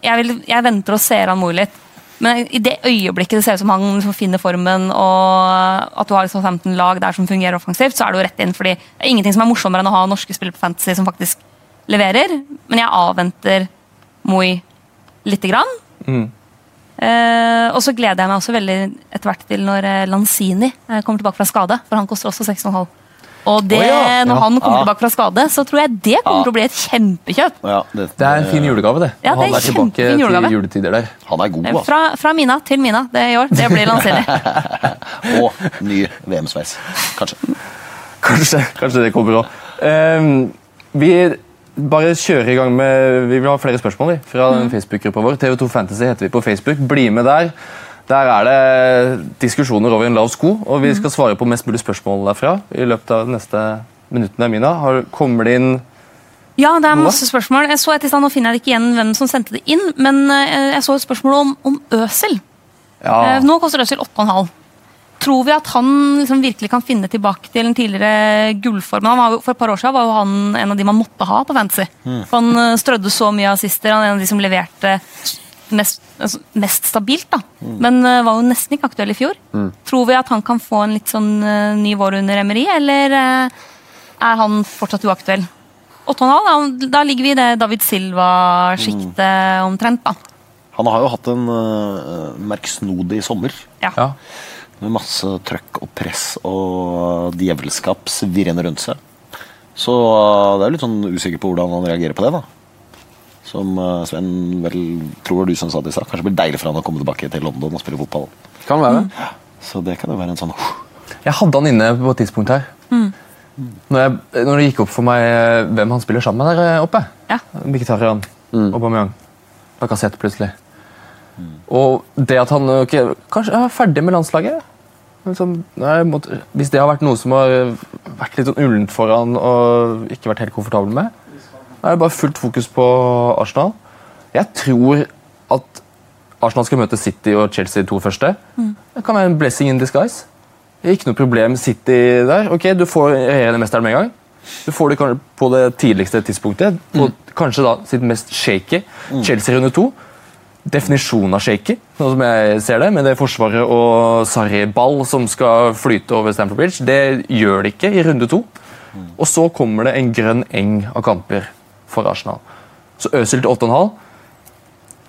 jeg, vil, jeg venter og ser han Moi litt. Men i det øyeblikket det ser ut som han liksom finner formen, og at du har liksom 15 lag der som fungerer offensivt, så er det jo rett inn. fordi det er ingenting som er morsommere enn å ha norske spillere på Fantasy som faktisk leverer. Men jeg avventer Moi lite grann. Eh, og så gleder jeg meg også veldig etter hvert til når eh, Lanzini eh, kommer tilbake fra skade, for han koster også 6,5. Og det, oh, ja. når Ja. han kommer Ja. tilbake fra skade, så tror jeg det kommer Ja. til å bli et kjempekjøp. ja, det, Det er en fin julegave, det. Ja, det er han er tilbake julegave. til juletider der. Han er god, Eh, altså. Fra, fra Mina til Mina det i år. Det blir Lanzini. [LAUGHS] Og ny VM-sveis. Kanskje. Kanskje, kanskje det kommer òg. vi bare kjøre i gang med Vi vil ha flere spørsmål fra mm. Facebook-gruppa vår. TV2 Fantasy heter vi på Facebook. Bli med der. Der er det diskusjoner over en lav sko, og vi skal svare på mest mulig spørsmål derfra i løpet av de neste minuttene. Mina, har, kommer det inn Ja, det er masse spørsmål. Jeg så et i stand, Nå finner jeg ikke igjen hvem som sendte det inn, men eh, jeg så et spørsmål om, om Øsel. Ja, Eh, Nå koster Øsel 8,5. Tror vi at han liksom virkelig kan finne tilbake til den tidligere gullformen? Han var for et par år siden var jo han en av de man måtte ha på Fantasy. For han eh, strødde så mye assister. Han er en av de som leverte mest, altså, mest stabilt. da. Men uh, var jo nesten ikke aktuell i fjor. Tror vi at han kan få en litt sånn uh, ny vår under Emery, eller uh, er han fortsatt uaktuell? 8,5, da, da ligger vi i det David Silva-sjiktet omtrent. da. Han har jo hatt en uh, merksnodig sommer. Ja. ja. Med masse trøkk og press og djevelskap svirrende rundt seg. Så uh, det er litt sånn usikker på hvordan han reagerer på det. da. Som uh, Sven vel tror du som sa det i stad. Kanskje det blir deilig for han å komme tilbake til London og spille fotball. Kan være. Så det kan jo være en sånn Jeg hadde han inne på et tidspunkt her. Når, jeg, når det gikk opp for meg eh, hvem han spiller sammen med der eh, oppe. Ja. Mkhitaryan, Bamiang. Lacassette plutselig. Og det at han okay, kanskje er ferdig med landslaget liksom, nei, måtte, Hvis det har vært noe som har vært litt sånn ullent for han og ikke vært helt komfortabel med, da er det bare fullt fokus på Arsenal. Jeg tror at Arsenal skal møte City og Chelsea de to første. Det kan være en blessing in disguise. Ikke noe problem City der. Ok, Du får regjerende mesteren med en gang. Du får det på det tidligste tidspunktet. Og kanskje da sitt mest shaky. Chelsea runde to. Definisjonen av shaky, sånn som jeg ser det, med det forsvaret og Sarri-ball som skal flyte over Stamford Bridge. Det gjør det ikke i runde to. Og så kommer det en grønn eng av kamper for Arsenal. Så Øzil til 8,5.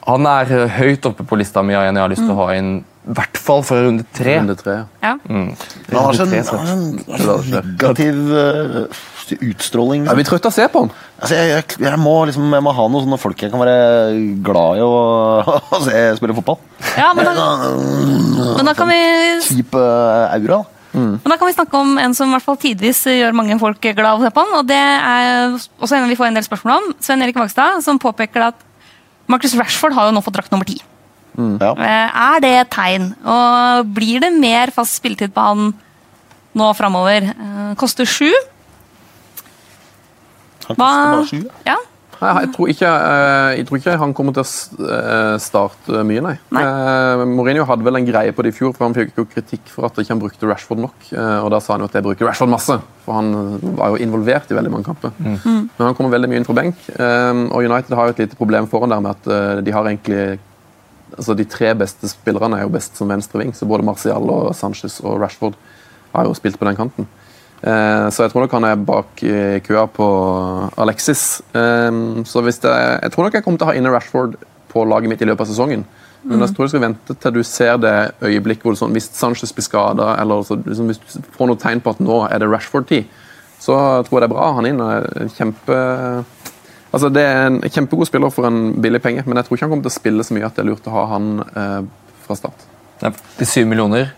Han er høyt oppe på lista mi av en jeg har lyst til å ha inn, i hvert fall for runde tre. Runde tre. Ja. Han har så en, han har sånn, negativ uh, utstråling. Er vi trøtte av å se på han? Altså, jeg, jeg, jeg, må liksom, jeg må ha noen sånne folk jeg kan være glad i å, [LAUGHS] å se spille fotball. Ja, men da, men da kan vi Kjip uh, aura. Mm. Men da kan vi snakke om en som i hvert fall tidvis gjør mange folk glad av å se på han. Og det er også en vi får en del spørsmål om. Sven Erik Vagstad, som påpeker at Marcus Rashford har jo nå fått drakt nummer ti. Ja. Eh, Er det et tegn? Og blir det mer fast spilletid på han nå framover? Eh, Koster sju. Han Hva koster bare sju. Ja. Nei, jeg, tror ikke, eh, jeg tror ikke han kommer til å starte mye, nei. Nei. Mourinho hadde vel en greie på det i fjor, for han fikk jo kritikk for at ikke han brukte Rashford nok. Og da sa han jo at jeg bruker Rashford masse, for han var jo involvert i veldig mange kamper. Men han kommer veldig mye inn fra benk, og United har jo et lite problem foran der med at de har egentlig altså De tre beste spillerne er jo best som venstreving, så både Martial og Sanchez og Rashford har jo spilt på den kanten. Eh, Så jeg tror nok han er bak i køa på Alexis. Eh, Så hvis det, jeg tror nok jeg kommer til å ha inne Rashford på laget mitt i løpet av sesongen. Men jeg tror jeg skal vente til du ser det øyeblikket hvor sånn, hvis Sanchez blir skada, eller så, liksom, hvis du får noe tegn på at nå er det Rashford-tid, så tror jeg det er bra han er Kjempe... Altså, det er en kjempegod spiller for en billig penge, men jeg tror ikke han kommer til å spille så mye at det er lurt å ha han eh, fra start. Det er syv millioner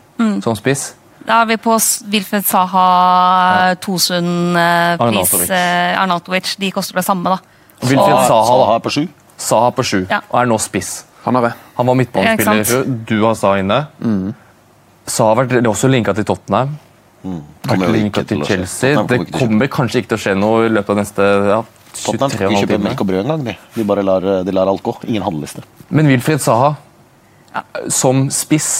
som spiss. Da er vi på Wilfred Saha, Tosund, eh, pris eh, Arnatovic. De koster det samme, da. Wilfred Saha, Saha er på sju. Saha på sju Ja. og er nå spiss. Han. Han var midtbanespiller i fjor. Du har Saha inne. Saha har vært også linka til Tottenham. Kommer Vært linka til til. Chelsea. Det kommer kanskje ikke til å skje noe i løpet av neste ja, Tottenham 23 de og kjøper melk og brød en gang. De, de bare lar, de lar alt gå. Ingen handleliste. Men Wilfred Saha som spiss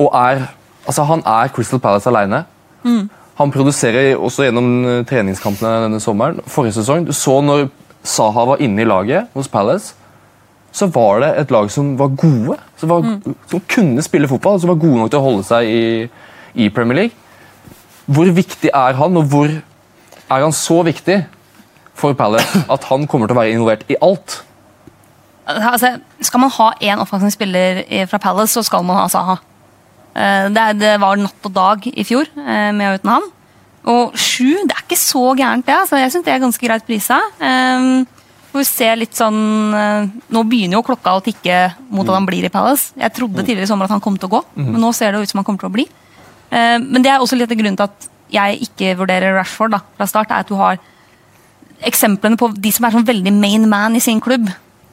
og er Altså, han er Crystal Palace alene. Han produserer også gjennom eh, treningskampene denne sommeren. Forrige sesong, du så når Saha var inne i laget hos Palace, så var det et lag som var gode. Som, var, som kunne spille fotball, som var gode nok til å holde seg i, i Premier League. Hvor viktig er han, og hvor er han så viktig for Palace at han kommer til å være involvert i alt? Altså, skal man ha én offensiv spiller fra Palace, så skal man ha Saha. Eh, Det, var natt og dag i fjor, eh, med og uten han. Og sju, det er ikke så gærent, det. Altså, jeg syns det er ganske greit prisa. Får vi se litt sånn eh, Nå begynner jo klokka å tikke mot at han blir i Palace. Jeg trodde tidligere i sommer at han kom til å gå, men nå ser det ut som han kommer til å bli. Eh, men det er også litt av grunnen til at jeg ikke vurderer Rashford da, fra start, er at du har eksemplene på de som er sånn veldig main man i sin klubb.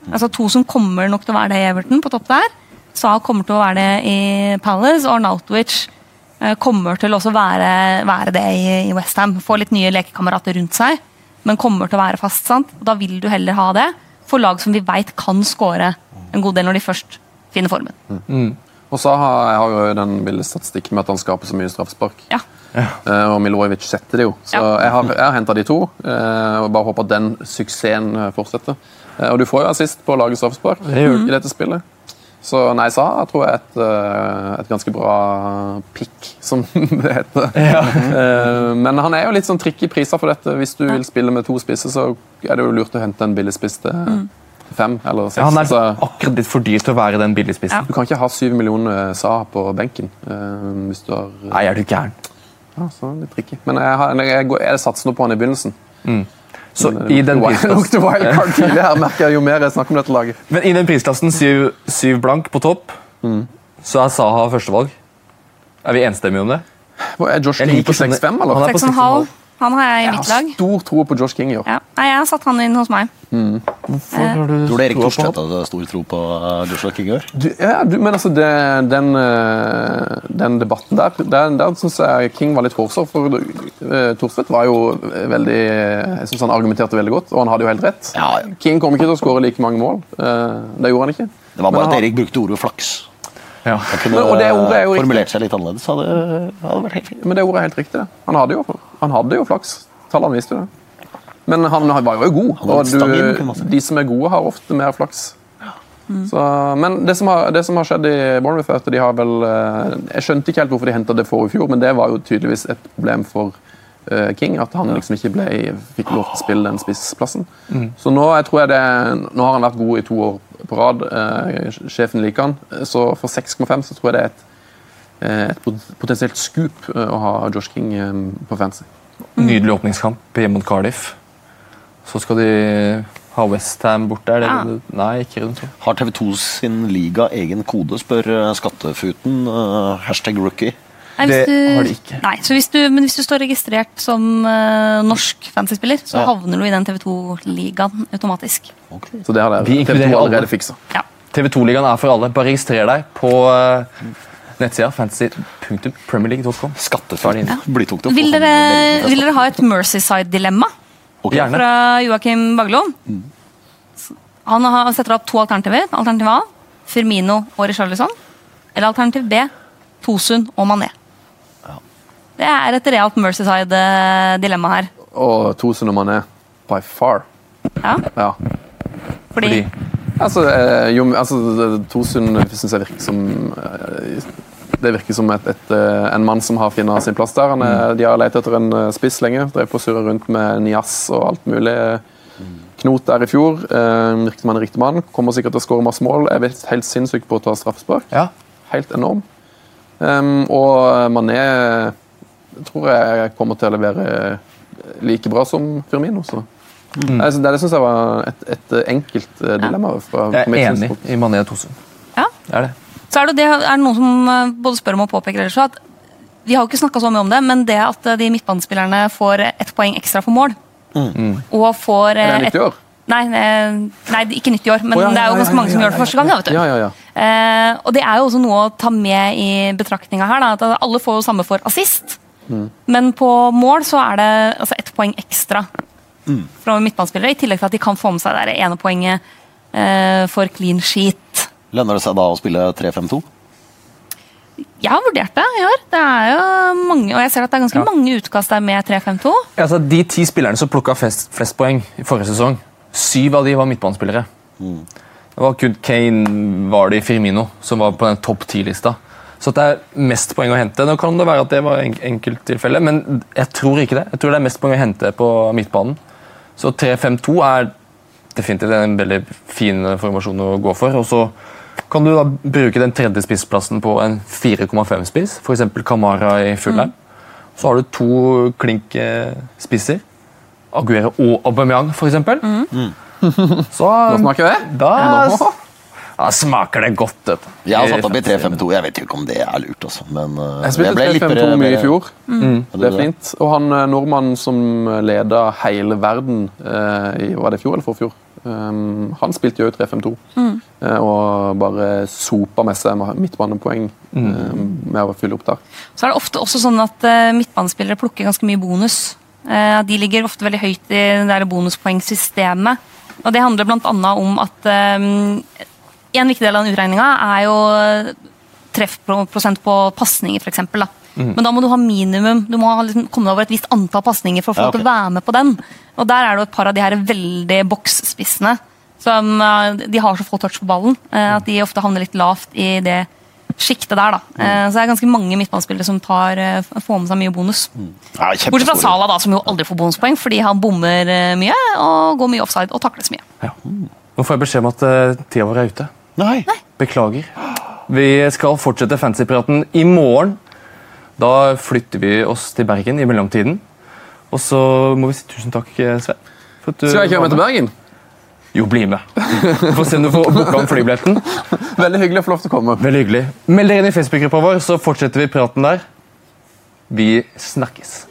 Altså To som kommer nok til å være det i Everton, på topp der. Sa kommer til å være det i Palace, og Arnautovic eh, kommer til også være, være det i, i Westham. Få litt nye lekekamerater rundt seg, men kommer til å være fast. sant? Og Da vil du heller ha det for lag som vi veit kan score en god del når de først finner formen. Og Saha har jo den ville statistikken med at han skaper så mye straffespark. Ja. Eh, og Milojevic setter det jo. Så Ja. jeg har, jeg har henta de to. eh, og bare håper at den suksessen eh, fortsetter. Eh, og du får jo assist på å lage straffespark i dette spillet. Så nei, Saha tror jeg er et, et ganske bra pick, som [LAUGHS] det heter. Ja. men han er jo litt sånn tricky priser for dette. Hvis du vil spille med to spisser, så er det jo lurt å hente en billig spiss til fem eller seks. Ja, han er Så- akkurat litt for dyr til å være den billigspissen. Ja. du kan ikke ha syv millioner Saha på benken. Uh, hvis du har Nei, er du gæren? ja, så litt tricky. Men jeg, har, jeg, går- jeg satser nå på han i begynnelsen. Så Men i den, [LAUGHS] prisklassen, wildcard [LAUGHS] tidlig her, merker jeg jo mer jeg snakker om dette laget. men i den prisklassen, syv, syv blank på topp, så er Saha førstevalg. Er vi enstemmige om det? Hva Er Josh King på sånne- 6-5, eller? Han er på 6,5. Han har jeg i Jeg mitt har stor tro på Josh King i år. Ja. Nei, jeg har satt han inn hos meg. Hvorfor har du Tror du Erik Thorstvedt hadde stor tro på Josh Joshua King i år? Du, ja, du, men altså, det, den, eh, den debatten der, der, der syns jeg King var litt hårsår. For uh, Thorstvedt var jo veldig Jeg synes han argumenterte veldig godt, og han hadde jo helt rett. Ja, ja. King kom ikke til å skåre like mange mål. Uh, det gjorde han ikke. Det var Men bare at Erik brukte ordet flaks. Ja. Han kunne Men- og det ordet er jo riktig. formulert seg litt annerledes. Hadde, hadde vært helt fint. Men det ordet er helt riktig. det. Han hadde jo, han hadde jo flaks. Tallene viste jo det. Men han var jo god. Og du, de som er gode, har ofte mer flaks. Så, men det som, har, det som har skjedd i Bournemouth, er at de har vel eh, Jeg skjønte ikke helt hvorfor de henta det for i fjor, men det var jo tydeligvis et problem for uh, King. At han liksom ikke ble, fikk lov til å spille den spissplassen. Så nå jeg tror jeg det, nå har han vært god i to år på rad. Uh, sjefen liker han. Så for 6,5 så tror jeg det er et, et potensielt scoop eh, å ha Josh King eh, på fancy. Nydelig åpningskamp hjemme mot Cardiff. Så skal de ha Westham borte. Er det, Ja. Nei, ikke rundt om. Har TV2 sin liga egen kode, spør Skattefuten. uh, hashtag rookie. Nei, hvis Det du- har de ikke. Nei, så hvis du, men hvis du står registrert som uh, norsk fancyspiller, så Ja. havner du i den TV 2-ligaen automatisk. Så det har TV2 alle. allerede fiksa. Ja. TV2-ligaen er for alle. Bare registrer deg på uh, nettsida fantasy.premierleague.com. Det å få Vil dere, vil dere ha et Mercyside-dilemma? okay. Fra Joakim Baglo. Han har, setter opp to alternativer. Alternativ A Firmino og Richarlison. Eller alternativ B Tosun og Mané. Det er et realt Mercyside-dilemma her. Og Tosun og Mané by far. Ja, Ja. fordi, Fordi Altså, eh, jo, altså Tosun syns jeg virker som eh, Det virker som et, et, eh, en mann som har funnet sin plass der. Han er, De har lett etter en eh, spiss lenge. Drev på å surre rundt med Nias og alt mulig knot der i fjor. Eh, virker som han er riktig mann. Kommer sikkert til å skåre masse mål. Er helt sinnssyk på å ta straffespark. Ja. Helt enorm. Um, og Mané tror jeg kommer til å levere like bra som Firmino. Så. Altså, det det syns jeg var et, et enkelt eh, dilemma. Fra, Jeg er enig i Mané Tosun. ja. Det er det. Så er det, det er noen som eh, både spør om og påpeker ellers, at vi har jo ikke snakka så mye om det, men det at eh, de midtbanespillerne får ett poeng ekstra for mål, og får Er eh, det ett 90 år? Nei, eh, nei, ikke nytt i år, men oh, ja, det er jo ganske mange som gjør det for første gang. da, vet du. Ja, ja, ja. Eh, og det er jo også noe å ta med i betraktninga her. Da, at alle får jo samme for assist, men på mål så er det altså ett poeng ekstra fra midtbanespillere, i tillegg til at de kan få med seg det ene poenget eh, for clean sheet. Lønner det seg da å spille 3-5-2? Jeg har vurdert det i år. Det er jo mange, og jeg ser at det er ganske Ja. mange utkast der med 3-5-2. Altså, de ti spillerne som plukka flest, flest poeng i forrige sesong, syv av de var midtbanespillere. Det var kun Kane, Vardy, Firmino som var på den topp ti-lista. Så at det er mest poeng å hente. Nå kan det være at det var en enkelttilfelle, men jeg tror ikke det. Jeg tror det er mest poeng å hente på midtbanen. Så 3-5-2 er definitivt en veldig fin formasjon å gå for. Og så kan du da bruke den tredje spissplassen på en 4,5-spiss, f.eks. Kamara i Fulheim. Så har du to klink eh, spisser. Aguero og Aubameyang, f.eks. Mm. [LAUGHS] Så Nå smaker det. da, ja, da smaker det godt. Vet. Jeg har satt opp i 3-5-2. Jeg vet ikke om det er lurt, Også, Men uh, Jeg spilte 3-5-2 mye i fjor. Mm. Det er fint. Og han eh, nordmannen som leda hele verden eh, i var det i fjor eller forfjor, um, han spilte jo i 3-5-2. Mm. Eh, og bare sopa med seg midtbanepoeng eh, med å fylle opp der. Så er det ofte også sånn at uh, midtbanespillere plukker ganske mye bonus. Uh, de ligger ofte veldig høyt i det bonuspoengsystemet. Og det handler bl.a. om at um, en viktig del av den utregninga er jo treffprosent på pasninger, f.eks. Mm. Men da må du ha minimum. Du må ha liksom komme over et visst antall pasninger for å få Ja, okay. til å være med på den. Og der er det et par av de her veldig boksspissene som eh, de har så få touch på ballen eh, at de ofte havner litt lavt i det sjiktet der. da. Mm. Så det er ganske mange midtbanespillere som tar, eh, får med seg mye bonus. Ja, Bortsett fra Sala, da, som jo aldri får bonuspoeng fordi han bommer eh, mye og går mye offside og takles mye. Ja. Nå får jeg beskjed om at uh, tida vår er ute. Nei. Beklager. Vi skal fortsette fancypraten i morgen. Da flytter vi oss til Bergen i mellomtiden. Og så må vi si tusen takk, Sven. du Skal jeg kjøre med til. Bergen? Jo, bli med. Vi får se om du får booka om flybilletten. [LAUGHS] Veldig hyggelig å få lov til å komme. Veldig hyggelig. Meld dere inn i Facebook-gruppa vår, så fortsetter vi praten der. Vi snakkes.